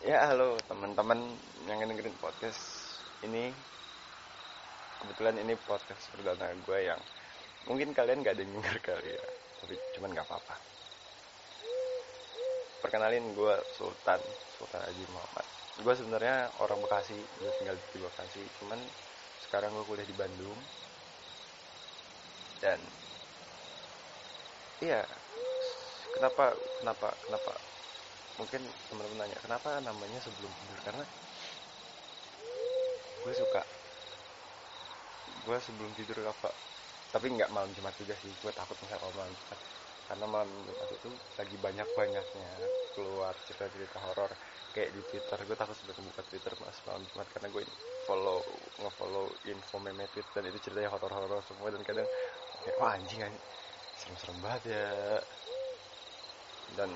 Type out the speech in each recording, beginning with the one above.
Ya halo teman-teman yang dengerin podcast ini. Kebetulan ini podcast perdana gue yang Mungkin kalian gak denger kali ya Tapi cuman gak apa-apa. Perkenalin gue Sultan Sultan Haji Muhammad. Gue sebenarnya orang Bekasi Gue tinggal di Bekasi Cuman sekarang gue kuliah di Bandung. Dan Iya Kenapa Kenapa Kenapa mungkin teman-teman nanya kenapa namanya sebelum tidur? Karena gue suka. Gue sebelum tidur apa tapi nggak malam jumat juga sih. Gue takut misalnya kalau malam jumat. Karena malam jumat itu lagi banyak banyaknya keluar cerita-cerita horor kayak di twitter. Gue takut sebelum buka twitter mas malam jumat karena gue follow ngefollow info meme tweet dan itu ceritanya horor-horor semua dan kadang kayak wah anjing anjing. Serem-serem banget ya. Dan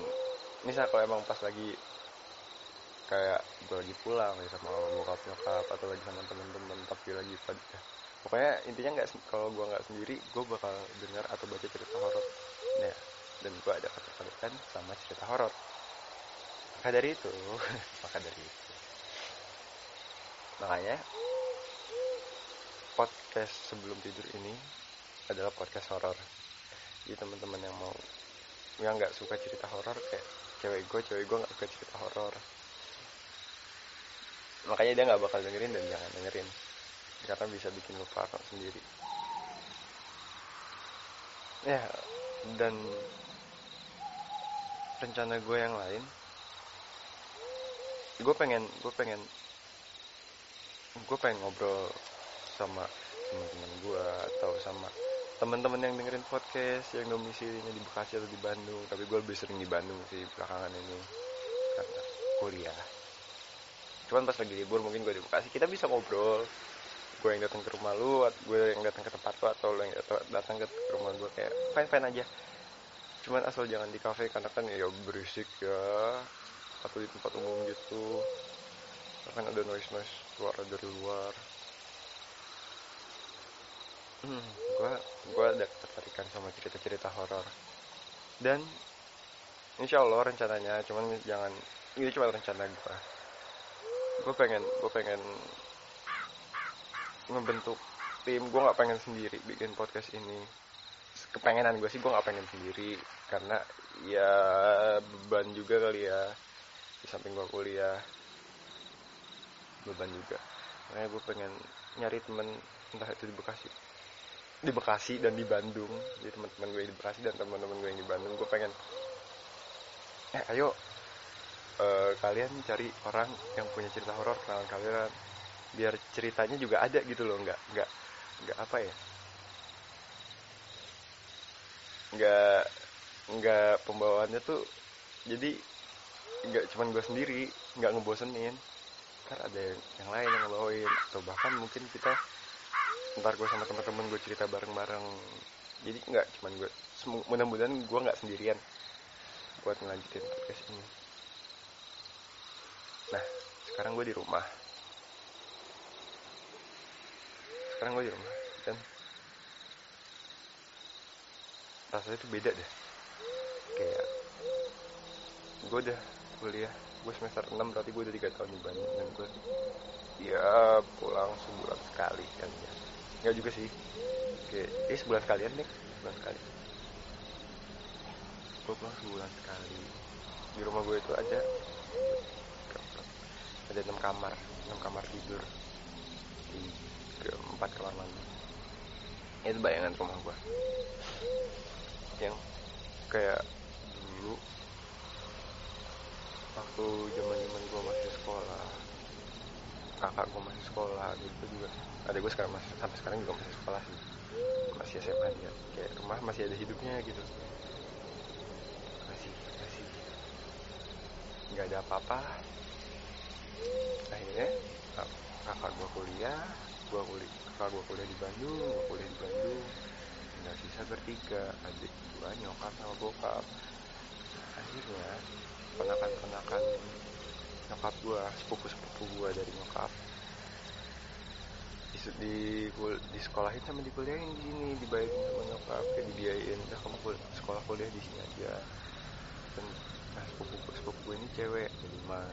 misal kalau emang pas lagi kayak gue lagi pulang ya sama bokap nyokap atau lagi sama temen-temen tapi lagi pada pokoknya intinya nggak kalau gue nggak sendiri gue bakal dengar atau baca cerita horor. Nah dan gue ada ketertarikan sama cerita horor. Maka dari itu maka dari itu. Makanya podcast sebelum tidur ini adalah podcast horor. Jadi teman-teman yang mau yang nggak suka cerita horor kayak cewek gue cewek gue nggak suka cerita horor. Makanya dia nggak bakal dengerin dan jangan dengerin. Karena bisa bikin lu parno sendiri. Ya dan rencana gue yang lain gue pengen gue pengen gue pengen ngobrol sama teman-teman gue atau sama teman-teman yang dengerin podcast yang domisilinya di Bekasi atau di Bandung. Tapi gue lebih sering di Bandung sih belakangan ini. Karena kuliah. Cuman pas lagi libur mungkin gue di Bekasi kita bisa ngobrol. Gue yang datang ke rumah lu gue yang datang ke tempat lu atau lu yang datang ke rumah gue kayak fine fine aja. Cuman asal jangan di kafe karena kan ya berisik ya. Atau di tempat umum gitu. Kan ada noise noise suara dari luar hmm, gue gue ada ketertarikan sama cerita-cerita horor. Dan insya Allah rencananya cuman jangan ini cuma rencana gue gue pengen gue pengen ngebentuk tim. Gue nggak pengen sendiri bikin podcast ini. Kepengenan gue sih gue nggak pengen sendiri. Karena ya beban juga kali ya. Di samping gue kuliah beban juga. Makanya gue pengen nyari temen entah itu di Bekasi di Bekasi dan di Bandung. Jadi teman-teman gue di Bekasi dan teman-teman gue yang di Bandung gue pengen eh ayo uh, kalian cari orang yang punya cerita horor kenalan kalian biar ceritanya juga ada gitu loh nggak nggak nggak apa ya nggak nggak pembawaannya tuh jadi nggak cuman gue sendiri nggak ngebosenin. Kan ada yang, yang lain yang ngebawain atau bahkan mungkin kita ntar gue sama teman-teman gue cerita bareng-bareng. Jadi nggak cuman gue mudah-mudahan gue nggak sendirian buat ngelanjutin podcast ini. Nah sekarang gue di rumah. Sekarang gue di rumah dan rasanya itu beda deh. Kayak gue udah kuliah gue semester 6 berarti gue udah 3 tahun di Bandung dan gue ya pulang sebulan sekali kan ya. Nggak juga sih. Kayak eh sebulan sekalian nih sebulan sekali. Gue pulang sebulan sekali. Di rumah gue itu ada ada enam kamar enam kamar tidur. Tiga empat kamar mandi itu bayangan rumah gue yang kayak dulu waktu zaman zaman gue masih sekolah kakak gue masih sekolah gitu juga. Ada gue sekarang masih sampai sekarang juga masih sekolah sih. Masih SMA dia. Kayak rumah masih ada hidupnya gitu. Masih masih. Nggak ada apa-apa. Akhirnya kakak gue kuliah gue kuliah kakak gue kuliah di Bandung gue kuliah di Bandung. Tinggal sisa bertiga adik gue nyokap sama bokap. Akhirnya penakan-penakan nyokap gue sepupu-sepupu gue dari nyokap. Di, di, di sekolahin sama dikuliahin di sini dibayarin sama nyokap kayak dibiayain. Udah kamu kul sekolah kuliah di sini aja. Dan nah sepupu sepupu gue ini cewek lima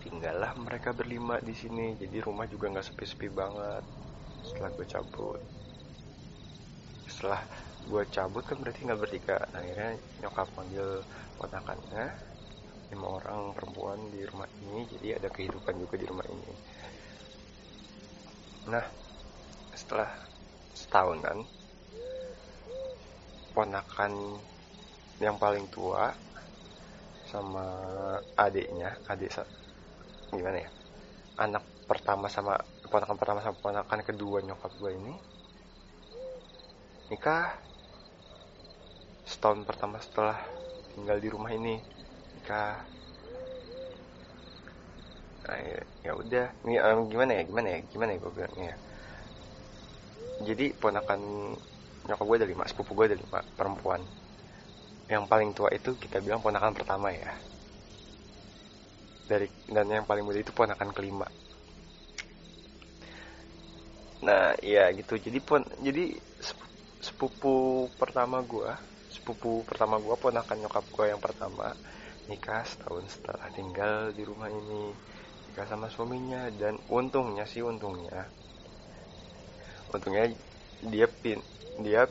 tinggallah mereka berlima di sini jadi rumah juga nggak sepi-sepi banget. Setelah gue cabut. Setelah gue cabut kan berarti nggak bertiga. Nah, akhirnya nyokap panggil ponakannya lima orang perempuan di rumah ini jadi ada kehidupan juga di rumah ini. Nah setelah setahunan ponakan yang paling tua sama adiknya adik gimana ya anak pertama sama ponakan pertama sama ponakan kedua nyokap gue ini nikah setahun pertama setelah tinggal di rumah ini nikah nah, ya, ya udah. Ini um, gimana ya? Gimana ya? Gimana ya gue bilangnya ya? Jadi ponakan nyokap gue ada lima sepupu gue ada lima perempuan. Yang paling tua itu kita bilang ponakan pertama ya. Dari dan yang paling muda itu ponakan kelima. Nah iya gitu. Jadi pon jadi sepupu pertama gua sepupu pertama gua ponakan nyokap gua yang pertama. Nikah setahun setelah tinggal di rumah ini. Nikah sama suaminya dan untungnya sih untungnya. Untungnya dia pin dia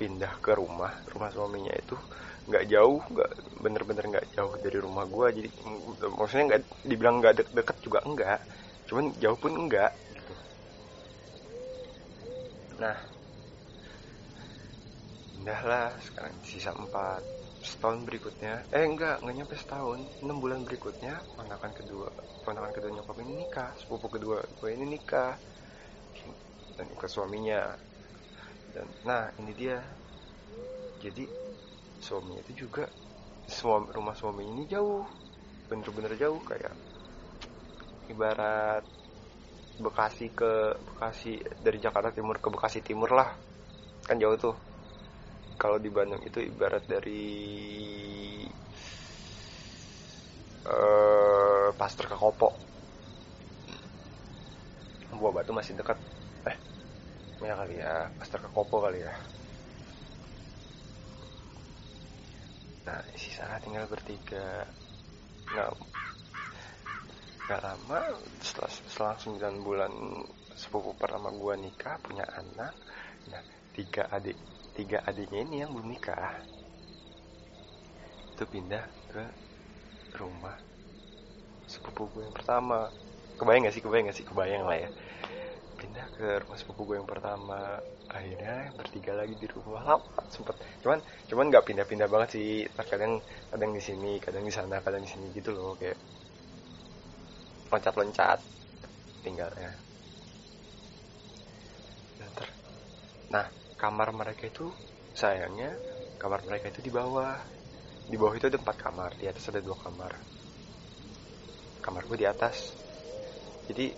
pindah ke rumah. Rumah suaminya itu nggak jauh nggak bener-bener nggak jauh dari rumah gue jadi maksudnya nggak dibilang nggak de deket juga enggak cuman jauh pun enggak gitu. Nah lah sekarang sisa empat. Setahun berikutnya. Eh enggak nggak nyampe setahun. Enam bulan berikutnya ponakan kedua ponakan kedua nyokap ini nikah. Sepupu kedua gue ini nikah. Dan ikut suaminya. Dan nah ini dia. Jadi suaminya itu juga suami, rumah suami ini jauh. Bener-bener jauh kayak ibarat Bekasi ke Bekasi dari Jakarta Timur ke Bekasi Timur lah. Kan jauh tuh kalau di Bandung itu ibarat dari uh, Pasteur ke Kopo Buah Batu masih dekat. Eh ya kali ya Pasteur ke Kopo kali ya. Nah sisa tinggal bertiga. Nggak nggak lama setelah setelah 9 bulan sepupu pertama gua nikah punya anak nah tiga adik tiga adiknya ini yang belum nikah. Itu pindah ke rumah sepupu gue yang pertama. Kebayang gak sih? Kebayang gak sih? Kebayang lah ya. Pindah ke rumah sepupu gue yang pertama. Akhirnya bertiga lagi di rumah. Lama sempet. Cuman cuman nggak pindah-pindah banget sih. Terkadang kadang di sini kadang di sana kadang di sini gitu loh. Kayak loncat-loncat tinggalnya. Nah, nah kamar mereka itu sayangnya kamar mereka itu di bawah. Di bawah itu ada empat kamar di atas ada dua kamar. Kamar gue di atas. Jadi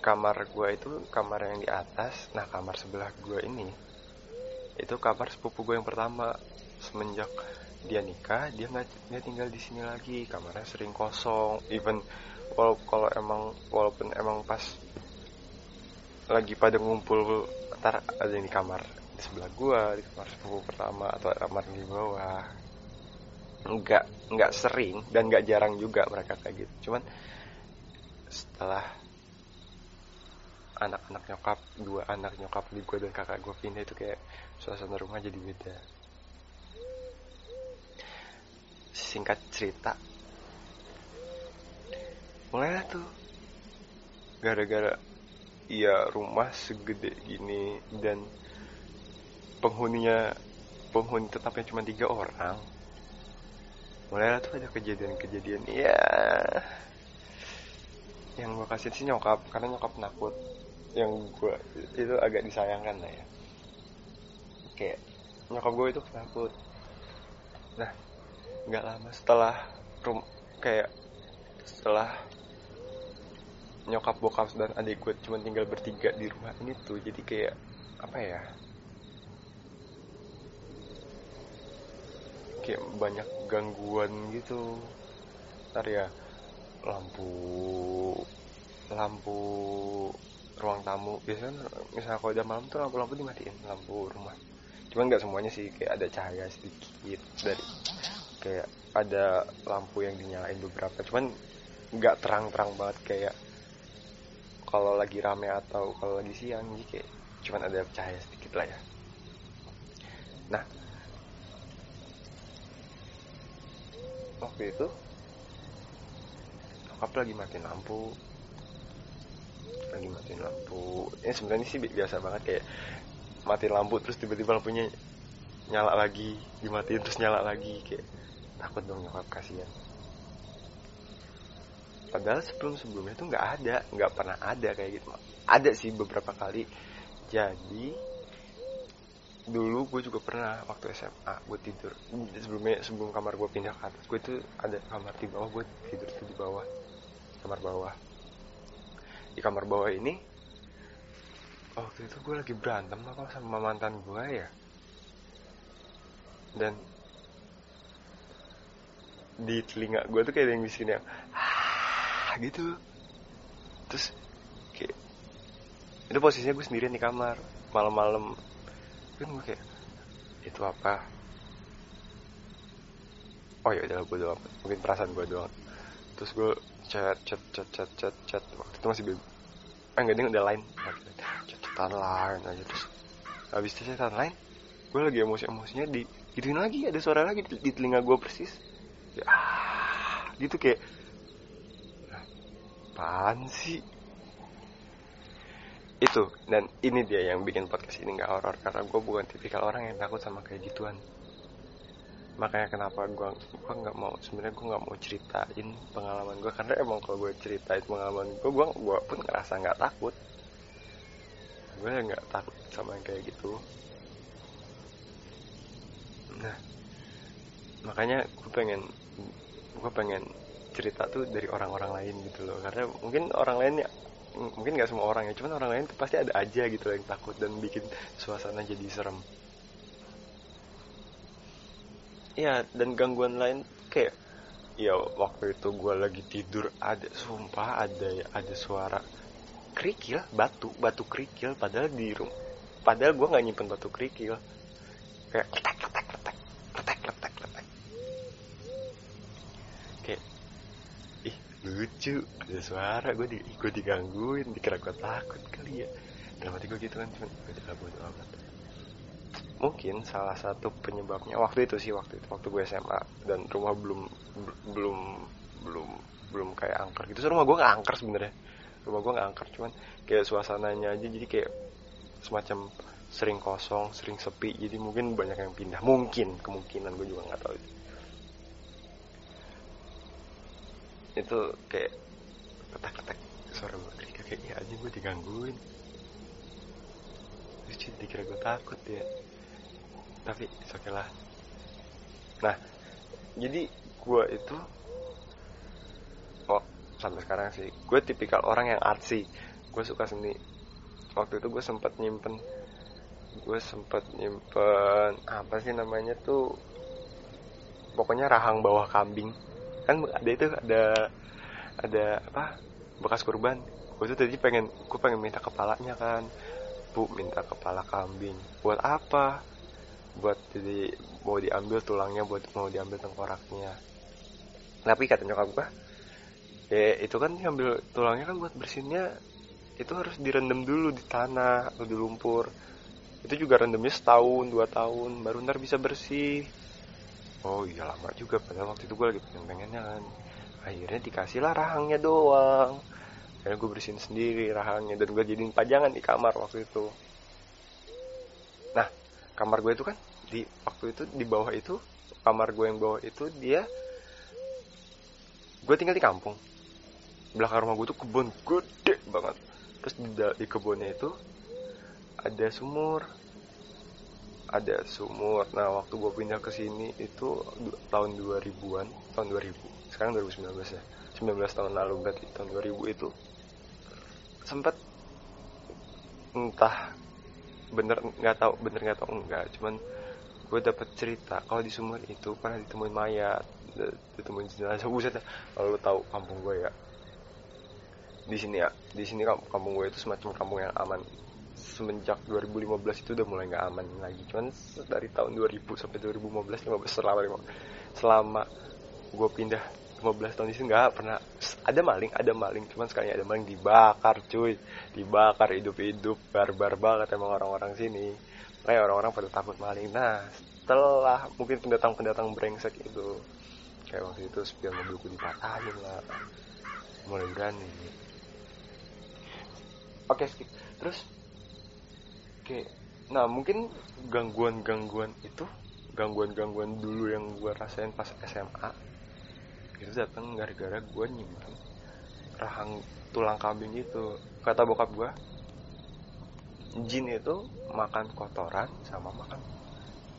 kamar gue itu kamar yang di atas. Nah kamar sebelah gue ini itu kamar sepupu gue yang pertama. Semenjak dia nikah dia nggak tinggal di sini lagi. Kamarnya sering kosong. Even walaupun kalau emang walaupun emang pas lagi pada ngumpul ntar ada yang di kamar di sebelah gue di kamar sepupu pertama atau kamar di bawah. Nggak nggak sering dan nggak jarang juga mereka kayak gitu. Cuman setelah anak-anak nyokap dua anak nyokap di gue dan kakak gue pindah itu kayak suasana rumah jadi beda. Singkat cerita mulai tuh gara-gara ya rumah segede gini dan penghuninya penghuni tetapnya cuma tiga orang. Mulai tuh ada kejadian-kejadian. Ya yang gue kasih sih nyokap karena nyokap nakut. Yang gue itu agak disayangkan lah ya. Kayak nyokap gue itu penakut nah nggak lama setelah rum kayak setelah nyokap bokap dan adik gue cuma tinggal bertiga di rumah ini tuh jadi kayak apa ya? Kayak banyak gangguan gitu. Ntar ya lampu lampu ruang tamu. Biasanya misalnya kalau udah malam tuh lampu-lampu dimatiin lampu rumah. Cuman nggak semuanya sih kayak ada cahaya sedikit dari kayak ada lampu yang dinyalain beberapa. Cuman nggak terang-terang banget kayak kalau lagi rame atau kalau lagi siang jadi kayak cuman ada cahaya sedikit lah ya. Nah waktu itu nyokap lagi matiin lampu. Lagi matiin lampu. Ini sebenarnya sih biasa banget kayak matiin lampu terus tiba-tiba lampunya nyala lagi dimatiin terus nyala lagi kayak takut dong nyokap kasihan padahal sebelum sebelumnya tuh nggak ada nggak pernah ada kayak gitu. Ada sih beberapa kali. Jadi dulu gue juga pernah waktu SMA gue tidur. Sebelumnya sebelum kamar gue pindah ke atas gue itu ada kamar di bawah gue tidur tuh di bawah. Kamar bawah. Di kamar bawah ini waktu itu gue lagi berantem apa sama mantan gue ya. Dan di telinga gue tuh kayak ada yang di yang gitu. Terus kayak itu posisinya gue sendirian di kamar malam-malam. Kan gue kayak itu apa? Oh ya udah gue doang. Mungkin perasaan gue doang. Terus gue chat chat chat chat chat chat. Waktu itu masih bebas eh enggak dia udah lain. Chat chatan lain aja terus habis itu chatan lain gue lagi emosi emosinya di gituin lagi ada suara lagi di, telinga gue persis. Ya, gitu kayak apaan sih? Itu dan ini dia yang bikin podcast ini nggak horor karena gue bukan tipikal orang yang takut sama kayak gituan. Makanya kenapa gue gue nggak mau sebenarnya gue nggak mau ceritain pengalaman gue karena emang kalau gue ceritain pengalaman gue gue gue pun ngerasa nggak takut. Gue nggak takut sama yang kayak gitu. Nah makanya gue pengen gue pengen cerita tuh dari orang-orang lain gitu loh. Karena mungkin orang lain ya mungkin nggak semua orang ya cuman orang lain tuh pasti ada aja gitu loh yang takut dan bikin suasana jadi serem. Iya dan gangguan lain kayak ya waktu itu gue lagi tidur ada sumpah ada ya ada suara kerikil batu batu kerikil padahal di rumah padahal gue nggak nyimpen batu kerikil. Kayak lucu ada suara gue di gue digangguin dikira gue takut kali ya. Dalam hati gue gitu kan cuma udah bodo amat mungkin salah satu penyebabnya waktu itu sih waktu itu waktu gue SMA dan rumah belum belum belum belum kayak angker gitu. So, rumah gue nggak angker sebenarnya. Rumah gue nggak angker cuman kayak suasananya aja jadi kayak semacam sering kosong sering sepi jadi mungkin banyak yang pindah. Mungkin kemungkinan gue juga nggak tahu. itu itu kayak ketak-ketak. Suara gue kayak ya aja gue digangguin. Terus dikira gue takut ya. Tapi oke okay lah. Nah jadi gue itu oh sampai sekarang sih. Gue tipikal orang yang artsy. Gue suka seni. Waktu itu gue sempat nyimpen gue sempat nyimpen apa sih namanya tuh pokoknya rahang bawah kambing kan ada itu ada ada apa bekas kurban. Gue tuh tadi pengen gue pengen minta kepalanya kan. Bu minta kepala kambing. Buat apa? Buat jadi mau diambil tulangnya buat mau diambil tengkoraknya. Tapi kata nyokap gue ya itu kan diambil tulangnya kan buat bersihnya itu harus direndam dulu di tanah atau di lumpur. Itu juga rendamnya setahun dua tahun baru ntar bisa bersih oh iya lama juga padahal waktu itu gue lagi pengen pengennya kan. Akhirnya dikasih lah rahangnya doang. Akhirnya gue bersihin sendiri rahangnya dan gue jadiin pajangan di kamar waktu itu. Nah kamar gue itu kan di waktu itu di bawah itu kamar gue yang bawah itu dia gue tinggal di kampung. Belakang rumah gue tuh kebun gede banget. Terus di, di kebunnya itu ada sumur ada sumur. Nah waktu gue pindah ke sini itu tahun 2000-an tahun 2000 sekarang 2019 ya. 19 tahun lalu berarti tahun 2000 itu. Sempat entah bener nggak tahu bener nggak tahu enggak cuman gue dapet cerita kalau di sumur itu pernah ditemuin mayat ditemuin jenazah. Buset kalau lo tahu kampung gue ya. Di sini ya di sini kampung gue itu semacam kampung yang aman semenjak 2015 itu udah mulai nggak aman lagi. Cuman dari tahun 2000 sampai 2015 15 selama selama gue pindah 15 tahun di sini nggak pernah. Ada maling ada maling. Cuman sekali ada maling dibakar cuy. Dibakar hidup-hidup barbar banget emang orang-orang sini. Kayak orang-orang pada takut maling. Nah setelah mungkin pendatang-pendatang brengsek itu kayak waktu itu spion mobilku dipatahin lah. Mulai berani. Oke skip. Terus kayak nah mungkin gangguan-gangguan itu gangguan-gangguan dulu yang gue rasain pas SMA itu datang gara-gara gue nyimpan rahang tulang kambing itu. Kata bokap gue jin itu makan kotoran sama makan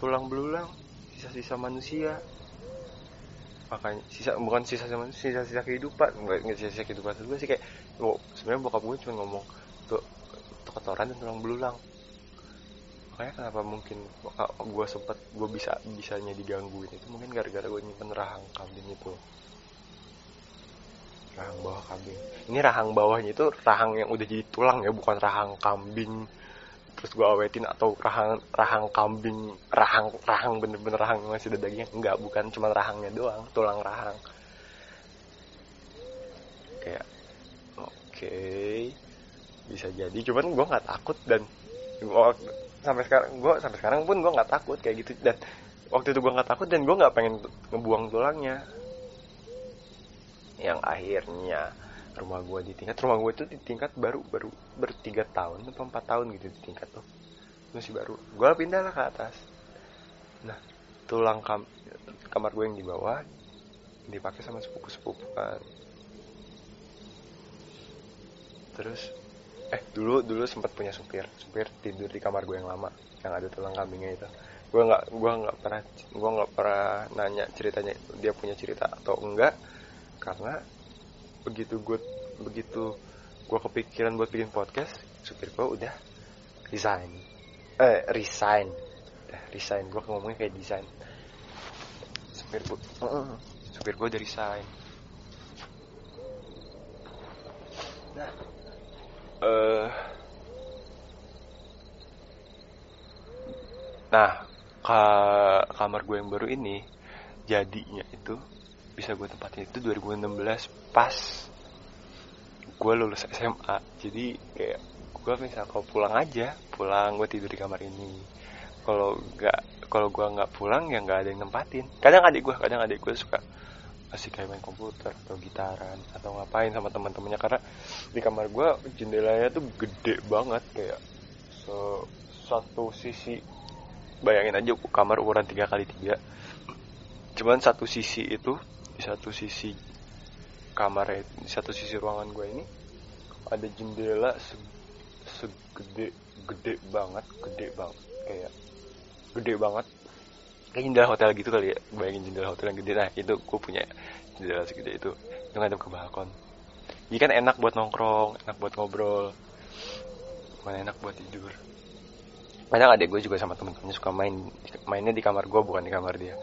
tulang belulang sisa-sisa manusia. Makanya sisa bukan sisa sisa sisa kehidupan. Nggak sisa sisa kehidupan itu sih kayak oh, sebenarnya bokap gue cuma ngomong tuh kotoran dan tulang belulang makanya kenapa mungkin gue sempet gue bisa bisanya digangguin itu mungkin gara-gara gue nyimpen rahang kambing itu. Rahang bawah kambing. Ini rahang bawahnya itu rahang yang udah jadi tulang ya bukan rahang kambing. Terus gue awetin atau rahang rahang kambing rahang rahang bener-bener rahang masih ada dagingnya. Enggak bukan cuma rahangnya doang tulang rahang. Kayak oke okay, bisa jadi. Cuman gue nggak takut dan sampai sekarang gue sampai sekarang pun gue nggak takut kayak gitu. Dan waktu itu gue nggak takut dan gue nggak pengen ngebuang tulangnya. Yang akhirnya rumah gue di tingkat rumah gue itu di tingkat baru baru bertiga tahun atau empat tahun gitu di tingkat tuh. Masih baru. Gue pindah lah ke atas. Nah tulang kam kamar gue yang di bawah dipakai sama sepupu sepupu kan terus eh dulu dulu sempat punya supir. Supir tidur di kamar gue yang lama. Yang ada tulang kambingnya itu. Gue nggak gue nggak pernah gue nggak pernah nanya ceritanya dia punya cerita atau enggak. Karena begitu gue begitu gue kepikiran buat bikin podcast supir gue udah resign. Eh resign. Udah resign. Gue ngomongnya kayak desain. Supir gue uh, supir gue udah resign. Nah uh, nah ka kamar gue yang baru ini jadinya itu bisa gue tempatin itu 2016 pas gue lulus SMA jadi kayak gue misal kalau pulang aja pulang gue tidur di kamar ini. Kalau nggak kalau gue nggak pulang ya nggak ada yang nempatin. Kadang adik gue kadang adik gue suka masih kayak main komputer atau gitaran atau ngapain sama teman-temannya karena di kamar gue jendelanya tuh gede banget kayak so, satu sisi bayangin aja kamar ukuran tiga kali tiga. Cuman satu sisi itu di satu sisi kamar di satu sisi ruangan gue ini ada jendela se segede gede banget gede banget kayak gede banget kayak jendela hotel gitu kali ya. Bayangin jendela hotel yang gede. Nah itu gue punya jendela segede itu. Itu ngadep ke balkon. Jadi kan enak buat nongkrong enak buat ngobrol. Mana enak buat tidur. Kadang adek gue juga sama temen-temennya suka main. Mainnya di kamar gue bukan di kamar dia.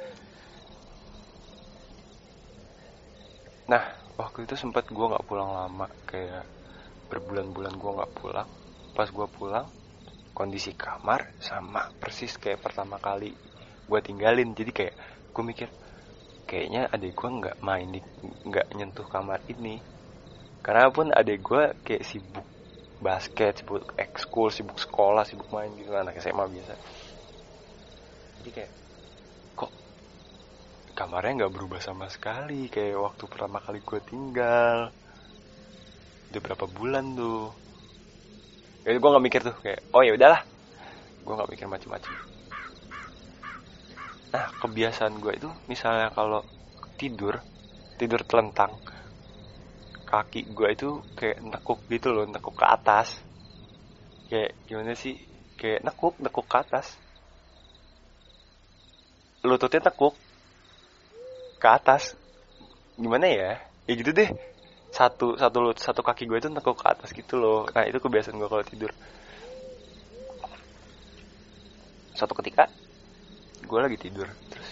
Nah waktu itu sempat gue nggak pulang lama. Kayak berbulan-bulan gue nggak pulang. Pas gue pulang kondisi kamar sama persis kayak pertama kali gue tinggalin. Jadi kayak gue mikir kayaknya adik gue nggak main di nggak nyentuh kamar ini. Karena pun adik gue kayak sibuk basket sibuk ekskul sibuk sekolah sibuk main gitu anak SMA biasa. Jadi kayak kok kamarnya nggak berubah sama sekali? Kayak waktu pertama kali gue tinggal. Udah berapa bulan tuh? Jadi gue nggak mikir tuh kayak oh ya udahlah. Gue nggak mikir macam-macam nah kebiasaan gue itu misalnya kalau tidur tidur telentang kaki gue itu kayak nekuk gitu loh nekuk ke atas. Kayak gimana sih? Kayak nekuk nekuk ke atas. Lututnya nekuk ke atas. Gimana ya? Ya gitu deh. Satu satu lut satu kaki gue itu nekuk ke atas gitu loh. Nah itu kebiasaan gue kalau tidur. Satu ketika gue lagi tidur. Terus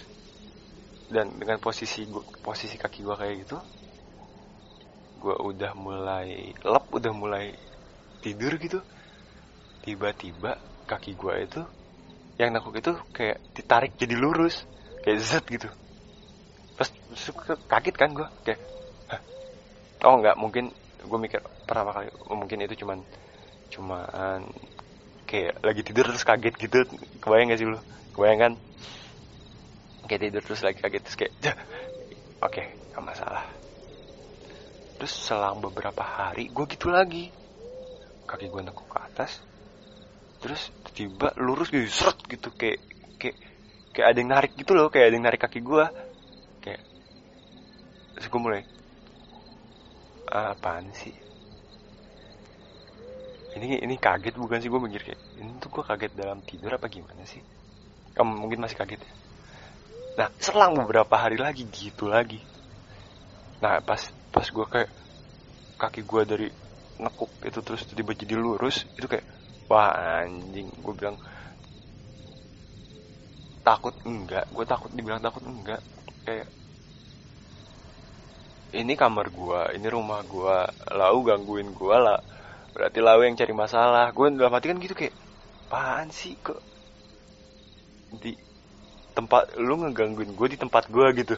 dan dengan posisi gua, posisi kaki gue kayak gitu gue udah mulai lep udah mulai tidur gitu. Tiba-tiba kaki gue itu yang nakuk itu kayak ditarik jadi lurus kayak zet gitu. Pas kaget kan gue kayak Hah? oh nggak mungkin. Gue mikir pertama kali oh, mungkin itu cuman cuman kayak lagi tidur terus kaget gitu. Kebayang gak sih lu kebayang kan kayak tidur terus lagi kaget terus kayak oke okay, gak masalah. Terus selang beberapa hari gue gitu lagi. Kaki gue nekuk ke atas. Terus tiba lurus gitu seret gitu kayak kayak kayak ada yang narik gitu loh kayak ada yang narik kaki gue kayak terus gue mulai apaan sih? Ini ini kaget bukan sih? Gue mikir kayak ini tuh gue kaget dalam tidur apa gimana sih kamu mungkin masih kaget ya. Nah selang beberapa hari lagi gitu lagi. Nah pas pas gue kayak kaki gue dari nekuk itu terus tiba jadi lurus itu kayak wah anjing. Gue bilang takut enggak? Gue takut dibilang takut enggak. Kayak ini kamar gua ini rumah gua lau gangguin gua lah. Berarti lau yang cari masalah. Gue dalam hati kan gitu kayak apaan sih kok di tempat lu ngegangguin gue di tempat gue gitu.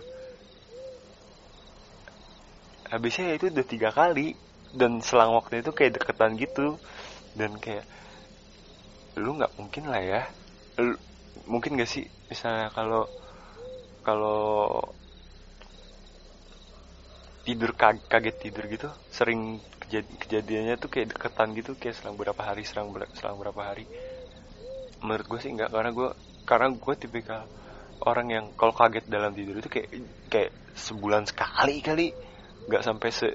Habisnya itu udah tiga kali dan selang waktu itu kayak deketan gitu. Dan kayak lu nggak mungkin lah ya. Lu, mungkin gak sih misalnya kalau kalau tidur kaget tidur gitu sering kejadi kejadiannya tuh kayak deketan gitu kayak selang berapa hari selang ber selang berapa hari. Menurut gue sih enggak karena gue karena gue tipikal orang yang kalau kaget dalam tidur itu kayak kayak sebulan sekali kali. Nggak sampai se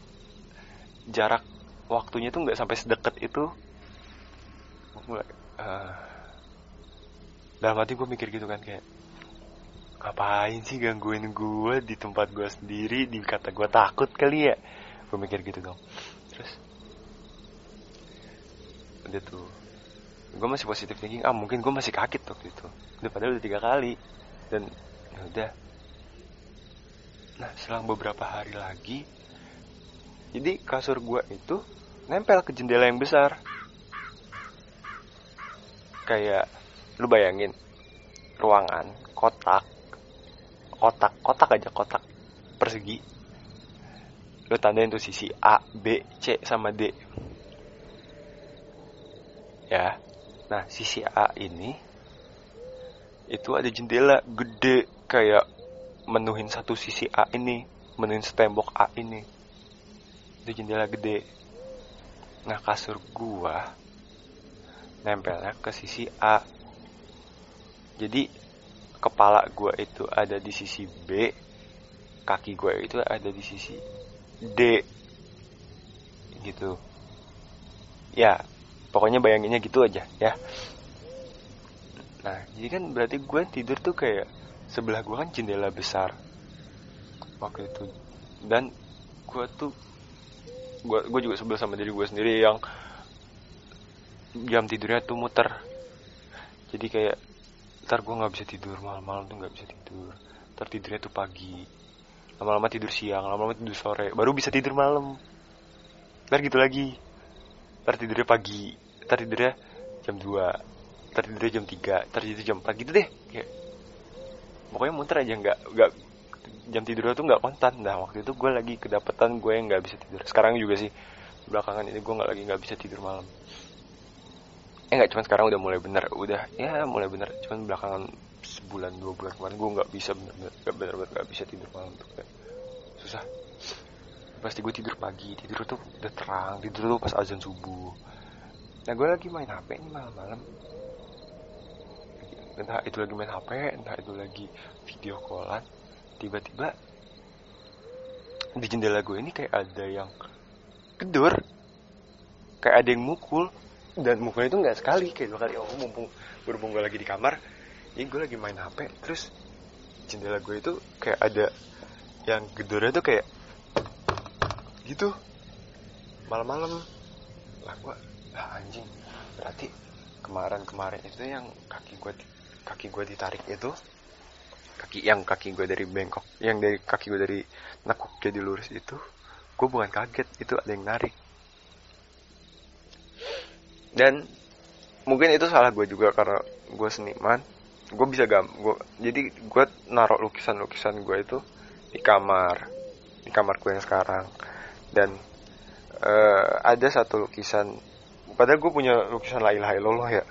jarak waktunya tuh nggak sampai sedekat itu. Mulai uh, dalam hati gue mikir gitu kan kayak ngapain sih gangguin gue di tempat gue sendiri? Di kata gue takut kali ya? Gue mikir gitu dong. Terus udah tuh gue masih positif thinking. Ah mungkin gue masih kaget waktu itu. Udah padahal udah tiga kali. Dan ya udah. Nah selang beberapa hari lagi jadi kasur gue itu nempel ke jendela yang besar. Kayak lu bayangin ruangan kotak kotak kotak aja kotak persegi. Lu tandain tuh sisi A B C sama D. Ya nah sisi A ini itu ada jendela gede kayak menuhin satu sisi A ini menuhin tembok A ini. Itu jendela gede. Nah kasur gua nempelnya ke sisi A. Jadi kepala gue itu ada di sisi B kaki gue itu ada di sisi D. Gitu. Ya pokoknya bayanginnya gitu aja ya. Nah jadi kan berarti gue tidur tuh kayak sebelah gue kan jendela besar waktu itu. Dan gue tuh gue gue juga sebelah sama diri gue sendiri yang jam tidurnya tuh muter. Jadi kayak ntar gue nggak bisa tidur malam-malam tuh nggak bisa tidur. Ntar tidurnya tuh pagi. Lama-lama tidur siang lama-lama tidur sore. Baru bisa tidur malam. Ntar gitu lagi ntar tidurnya pagi. Ntar tidurnya jam 2 ntar tidurnya jam 3 ntar tidurnya jam 4 gitu deh. Kayak pokoknya muter aja. Nggak nggak jam tidurnya tuh nggak konstan nah waktu itu gue lagi kedapatan gue yang nggak bisa tidur. Sekarang juga sih. Belakangan ini gue nggak lagi nggak bisa tidur malam. Eh nggak cuman sekarang udah mulai bener. Udah ya mulai bener. Cuman belakangan sebulan dua bulan kemarin gue nggak bisa bener-bener nggak bener-bener bisa tidur malam tuh. Susah pasti gue tidur pagi tidur tuh udah terang tidur tuh pas azan subuh. Nah gue lagi main hp ini malam-malam. Entah itu lagi main hp entah itu lagi video callan tiba-tiba di jendela gue ini kayak ada yang gedor kayak ada yang mukul dan mukulnya itu nggak sekali kayak dua kali oh mumpung berhubung gue lagi di kamar ini gue lagi main hp terus jendela gue itu kayak ada yang gedornya tuh kayak gitu. Malam-malam. Lah gue ah, anjing. Berarti kemarin-kemarin itu yang kaki gue kaki gue ditarik itu kaki yang kaki gue dari bengkok yang dari kaki gue dari nekuk jadi lurus itu gue bukan kaget itu ada yang narik. Dan mungkin itu salah gue juga karena gue seniman. Gue bisa gam gue jadi gue naruh lukisan lukisan gue itu di kamar di kamar gue yang sekarang dan uh, ada satu lukisan padahal gue punya lukisan la ilaha illallah ya.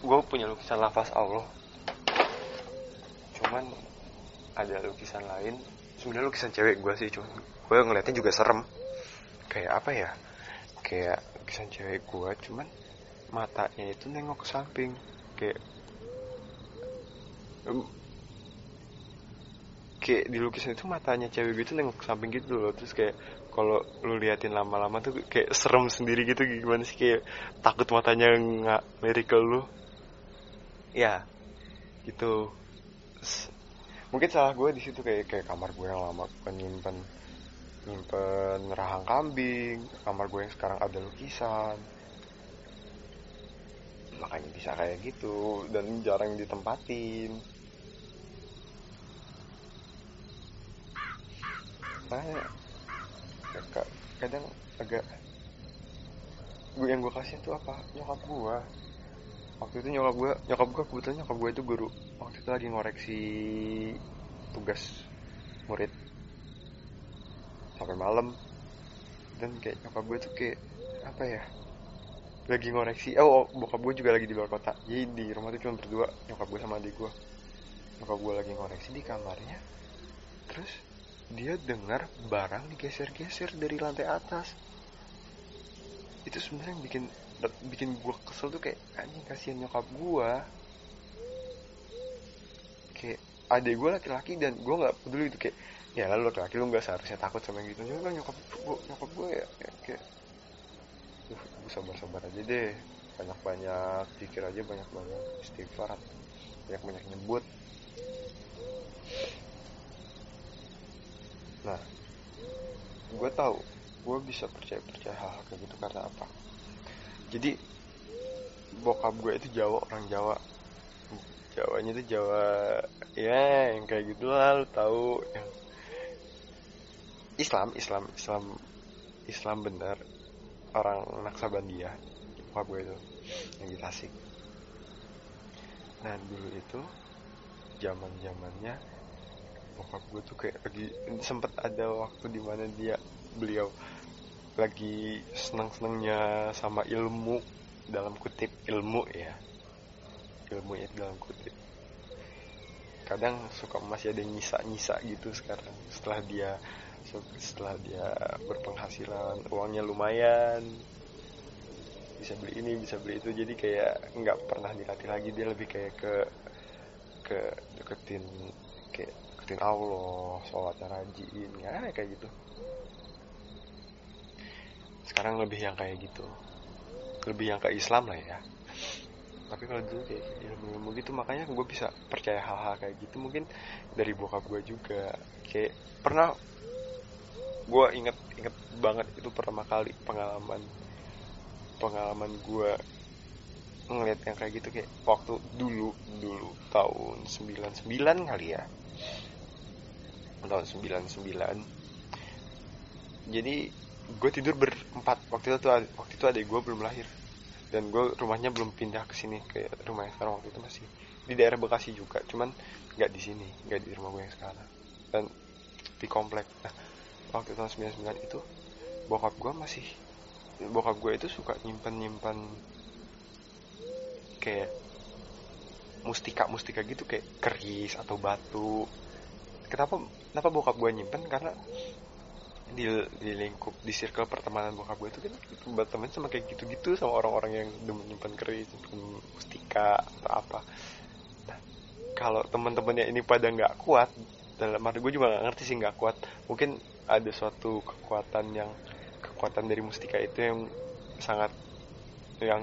Gue punya lukisan lafaz Allah. Cuman ada lukisan lain. Sebenarnya lukisan cewek gue sih cuman gue ngeliatnya juga serem. Kayak apa ya? Kayak lukisan cewek gue cuman matanya itu nengok ke samping. Kayak kayak di lukisan itu matanya cewek gitu nengok ke samping gitu loh. Terus kayak kalau lu liatin lama-lama tuh kayak serem sendiri gitu gimana sih? Kayak takut matanya nggak ke lu. Ya gitu. Mungkin salah gue di situ kayak kayak kamar gue yang lama penyimpan nyimpen rahang kambing kamar gue yang sekarang ada lukisan. Makanya bisa kayak gitu dan jarang ditempatin makanya kadang agak gue yang gue kasih tuh apa? Nyokap gue waktu itu nyokap gue nyokap gue kebetulan nyokap gue itu guru. Waktu itu lagi ngoreksi tugas murid. Sampai malam. Dan kayak nyokap gue tuh kayak apa ya lagi ngoreksi. Oh, oh bokap gue juga lagi di luar kota. Jadi di rumah tuh cuma berdua nyokap gue sama adik gue nyokap gue lagi ngoreksi di kamarnya. Terus dia dengar barang digeser-geser dari lantai atas. Itu sebenarnya yang bikin bikin gue kesel tuh kayak anjing kasihan nyokap gue kayak adik gue laki-laki dan gue nggak peduli itu kayak ya lalu laki-laki lu nggak seharusnya takut sama yang gitu. Nyokap gue nyokap gue ya kayak, kayak uh, gue sabar-sabar aja deh. Banyak-banyak pikir aja banyak-banyak istighfar banyak-banyak nyebut nah gue tahu gue bisa percaya percaya hal, hal kayak gitu karena apa? Jadi bokap gue itu Jawa orang Jawa. Jawanya itu Jawa ya yang kayak gitu lah lu tahu yang Islam Islam Islam Islam benar orang Naksabandia bokap gue itu yang di Tasik. Nah dulu itu zaman zamannya bokap gue tuh kayak lagi sempet ada waktu di mana dia beliau lagi senang-senangnya sama ilmu dalam kutip ilmu ya. Ilmu ya dalam kutip. Kadang suka masih ada nyisa-nyisa gitu sekarang setelah dia setelah dia berpenghasilan uangnya lumayan. Bisa beli ini bisa beli itu jadi kayak nggak pernah dilatih lagi dia lebih kayak ke ke deketin deketin Allah sholatnya rajin. Ya kayak gitu. Sekarang lebih yang kayak gitu. Lebih yang ke Islam lah ya. Tapi kalau dulu kayak ilmu-ilmu gitu makanya gue bisa percaya hal-hal kayak gitu mungkin dari bokap gue juga. Kayak pernah gue inget inget banget itu pertama kali pengalaman pengalaman gue ngeliat yang kayak gitu kayak waktu dulu dulu tahun 99 kali ya tahun 99 jadi gue tidur berempat. Waktu itu waktu itu adik gue belum lahir. Dan gue rumahnya belum pindah ke sini ke rumah yang sekarang waktu itu masih di daerah Bekasi juga. Cuman nggak di sini nggak di rumah gue yang sekarang. Dan di komplek. Nah waktu tahun 99 itu bokap gue masih bokap gue itu suka nyimpen nyimpen kayak mustika mustika gitu kayak keris atau batu. Kenapa kenapa bokap gue nyimpen? Karena di, di lingkup di circle pertemanan bokap gue itu kan berteman sama kayak gitu-gitu sama orang-orang yang demen nyimpen keris nyimpen mustika atau apa. Nah kalau teman-temannya ini pada nggak kuat dalam arti gue juga nggak ngerti sih nggak kuat. Mungkin ada suatu kekuatan yang kekuatan dari mustika itu yang sangat yang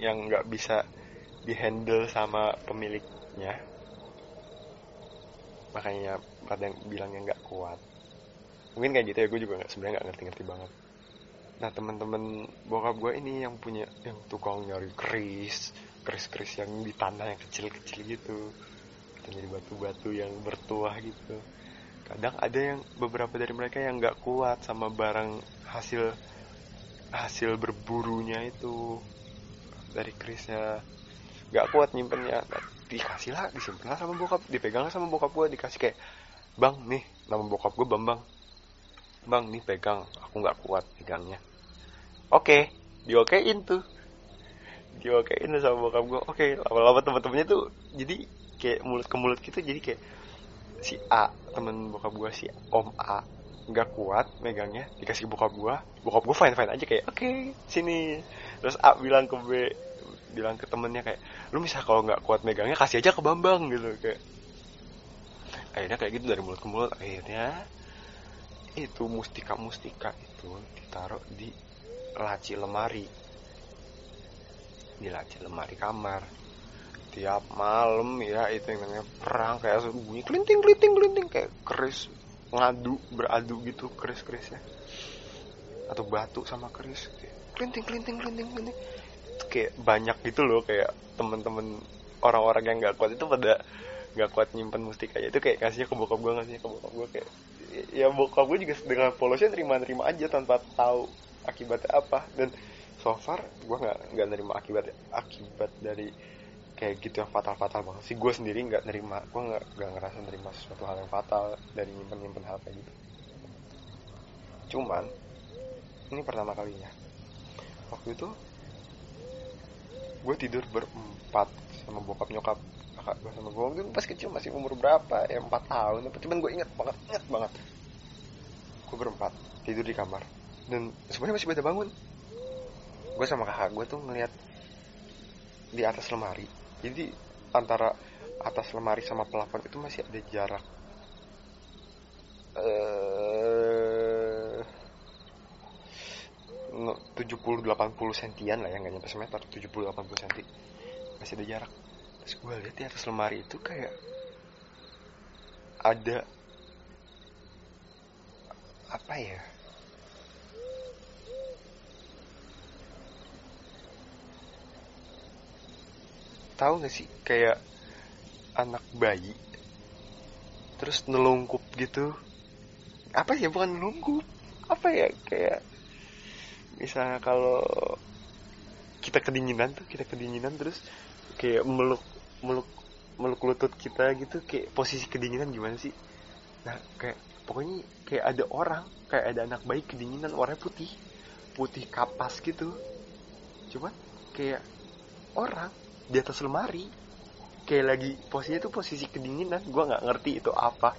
yang nggak bisa dihandle sama pemiliknya makanya pada bilangnya nggak kuat. Mungkin kayak gitu ya gue juga nggak sebenarnya nggak ngerti-ngerti banget. Nah teman-teman bokap gue ini yang punya yang tukang nyari keris keris-keris yang di tanah yang kecil-kecil gitu. Jadi batu-batu yang bertuah gitu. Kadang ada yang beberapa dari mereka yang nggak kuat sama barang hasil hasil berburunya itu. Dari kerisnya nggak kuat nyimpennya dikasih lah disimpan sama bokap dipegang lah sama bokap gue dikasih kayak bang nih nama bokap gue bambang. Bang nih pegang aku nggak kuat pegangnya. Oke. Diokein tuh. Diokein sama bokap gue oke lama-lama teman-temannya tuh jadi kayak mulut ke mulut gitu jadi kayak si A temen bokap gue si Om A nggak kuat megangnya dikasih bokap gue bokap gue fine fine aja kayak oke okay, sini. Terus A bilang ke B bilang ke temennya kayak lu misal kalau nggak kuat megangnya kasih aja ke Bambang gitu kayak. Akhirnya kayak gitu dari mulut ke mulut. Akhirnya itu mustika mustika itu ditaruh di laci lemari. Di laci lemari kamar. Tiap malam ya itu yang namanya perang kayak bunyi kelinting kelinting kelinting kayak keris ngadu beradu gitu keris kerisnya atau batu sama keris kelinting kelinting kelinting kelinting kayak banyak gitu loh kayak temen-temen orang-orang yang nggak kuat itu pada nggak kuat nyimpen mustika itu kayak kasihnya ke bokap gue ngasihnya ke bokap gue kayak ya bokap gue juga dengan polosnya terima-terima aja tanpa tahu akibatnya apa. Dan so far gue nggak nggak nerima akibat akibat dari kayak gitu yang fatal-fatal banget. Sih gue sendiri nggak nerima gue nggak nggak ngerasa nerima sesuatu hal yang fatal dari nyimpen nyimpen hal kayak gitu. Cuman ini pertama kalinya. Waktu itu gue tidur berempat sama bokap nyokap kakak gue sama gue waktu pas kecil masih umur berapa ya empat tahun tapi cuman gue inget banget inget banget. Gue berempat tidur di kamar. Dan sebenarnya masih pada bangun. Gue sama kakak gue tuh ngeliat di atas lemari. Jadi antara atas lemari sama pelafon itu masih ada jarak eh 70-80 sentian lah ya nggak nyampe semeter 70-80 senti. Masih ada jarak. Terus gue lihat di atas lemari itu kayak ada apa ya? Tahu gak sih kayak anak bayi terus nelungkup gitu. Apa ya bukan nelungkup apa ya kayak misalnya kalau kita kedinginan tuh kita kedinginan terus kayak meluk meluk meluk lutut kita gitu kayak posisi kedinginan gimana sih? Nah kayak pokoknya kayak ada orang kayak ada anak bayi kedinginan warnanya putih putih kapas gitu. Cuman kayak orang di atas lemari kayak lagi posisinya tuh posisi kedinginan gue nggak ngerti itu apa.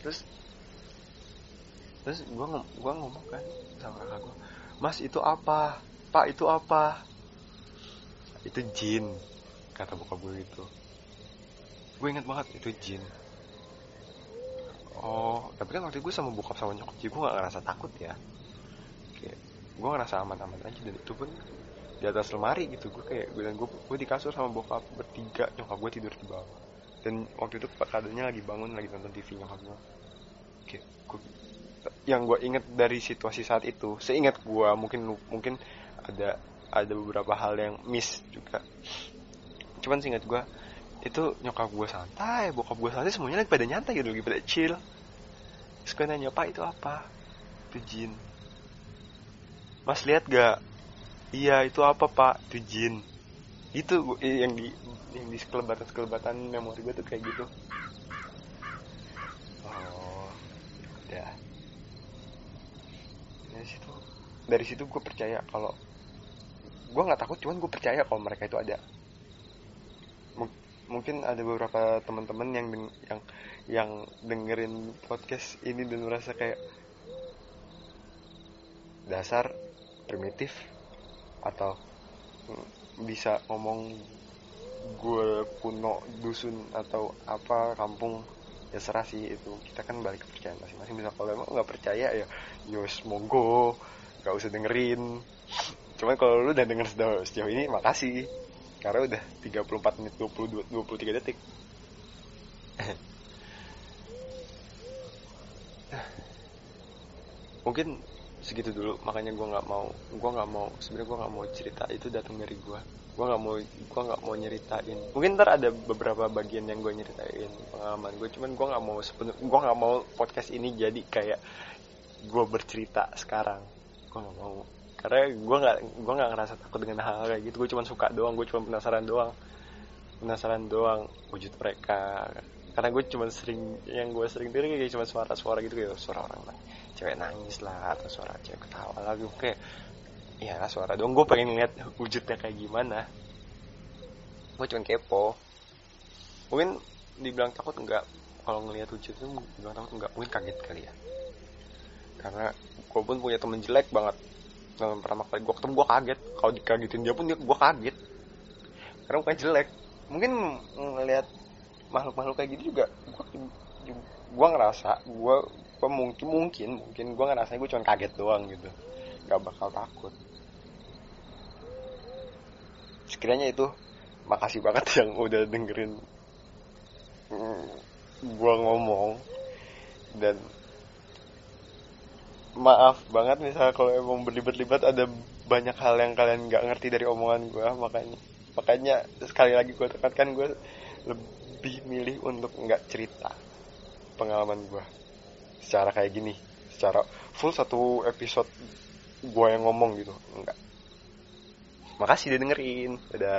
Terus terus gue gua ngomong kan sama kakak gue mas itu apa? Pak itu apa? Itu jin kata buka gue itu gue inget banget itu jin. Oh tapi kan waktu gue sama bokap sama nyokap gue gak ngerasa takut ya. Kayak gue ngerasa aman-aman aja dan itu pun di atas lemari gitu. Gue kayak gue dan gue gue di kasur sama bokap bertiga nyokap gue tidur di bawah. Dan waktu itu keadaannya lagi bangun lagi nonton TV nyokap gue. Kayak gue, yang gue inget dari situasi saat itu seingat gue mungkin mungkin ada ada beberapa hal yang miss juga. Cuman seingat gue itu nyokap gue santai bokap gue santai semuanya lagi pada nyantai gitu lagi pada chill. Terus gue nanya pak itu apa? Itu jin. Mas lihat gak? Iya itu apa pak? Itu jin. Itu yang di yang di sekelebatan sekelebatan memori gue tuh kayak gitu. Oh ya dari situ dari situ gue percaya kalau gue nggak takut cuman gue percaya kalau mereka itu ada. M mungkin ada beberapa teman-teman yang yang yang dengerin podcast ini dan merasa kayak dasar primitif atau bisa ngomong gue kuno dusun atau apa kampung ya serah sih itu. Kita kan balik kepercayaan masing-masing. Bisa kalau emang nggak percaya ya yos monggo nggak usah dengerin. Cuman kalau lu udah denger sejauh, ini makasih. Karena udah 34 menit 20 23 detik. Mungkin segitu dulu. Makanya gue nggak mau gue nggak mau sebenarnya gue nggak mau cerita. Itu datang dari gue gue nggak mau gue nggak mau nyeritain. Mungkin ntar ada beberapa bagian yang gue nyeritain pengalaman gue cuman gue nggak mau gue nggak mau podcast ini jadi kayak gue bercerita sekarang gue nggak mau. Karena gue nggak gue nggak ngerasa takut dengan hal, hal kayak gitu. Gue cuma suka doang gue cuma penasaran doang. Penasaran doang wujud mereka. Karena gue cuma sering yang gue sering denger kayak cuma suara-suara gitu kayak suara orang lah cewek nangis lah atau suara cewek ketawa lagi kayak ya suara dong gue pengen ngeliat wujudnya kayak gimana. Gue cuma kepo. Mungkin dibilang takut enggak kalau ngelihat wujud itu dibilang takut enggak mungkin kaget kali ya. Karena gue pun punya temen jelek banget. Dalam pertama kali gue ketemu gue kaget. Kalau dikagetin dia pun dia gue kaget. Karena bukan jelek. Mungkin ngelihat makhluk-makhluk kayak gitu juga gue ngerasa gue mungkin mungkin mungkin gue ngerasa gue cuma kaget doang gitu. Nggak bakal takut. Sekiranya itu makasih banget yang udah dengerin mm, gue ngomong. Dan maaf banget misalnya kalau emang berlibat-libat ada banyak hal yang kalian nggak ngerti dari omongan gue makanya. Makanya sekali lagi gue tekankan gue lebih milih untuk nggak cerita pengalaman gue secara kayak gini secara full satu episode gue yang ngomong gitu enggak makasih udah dengerin udah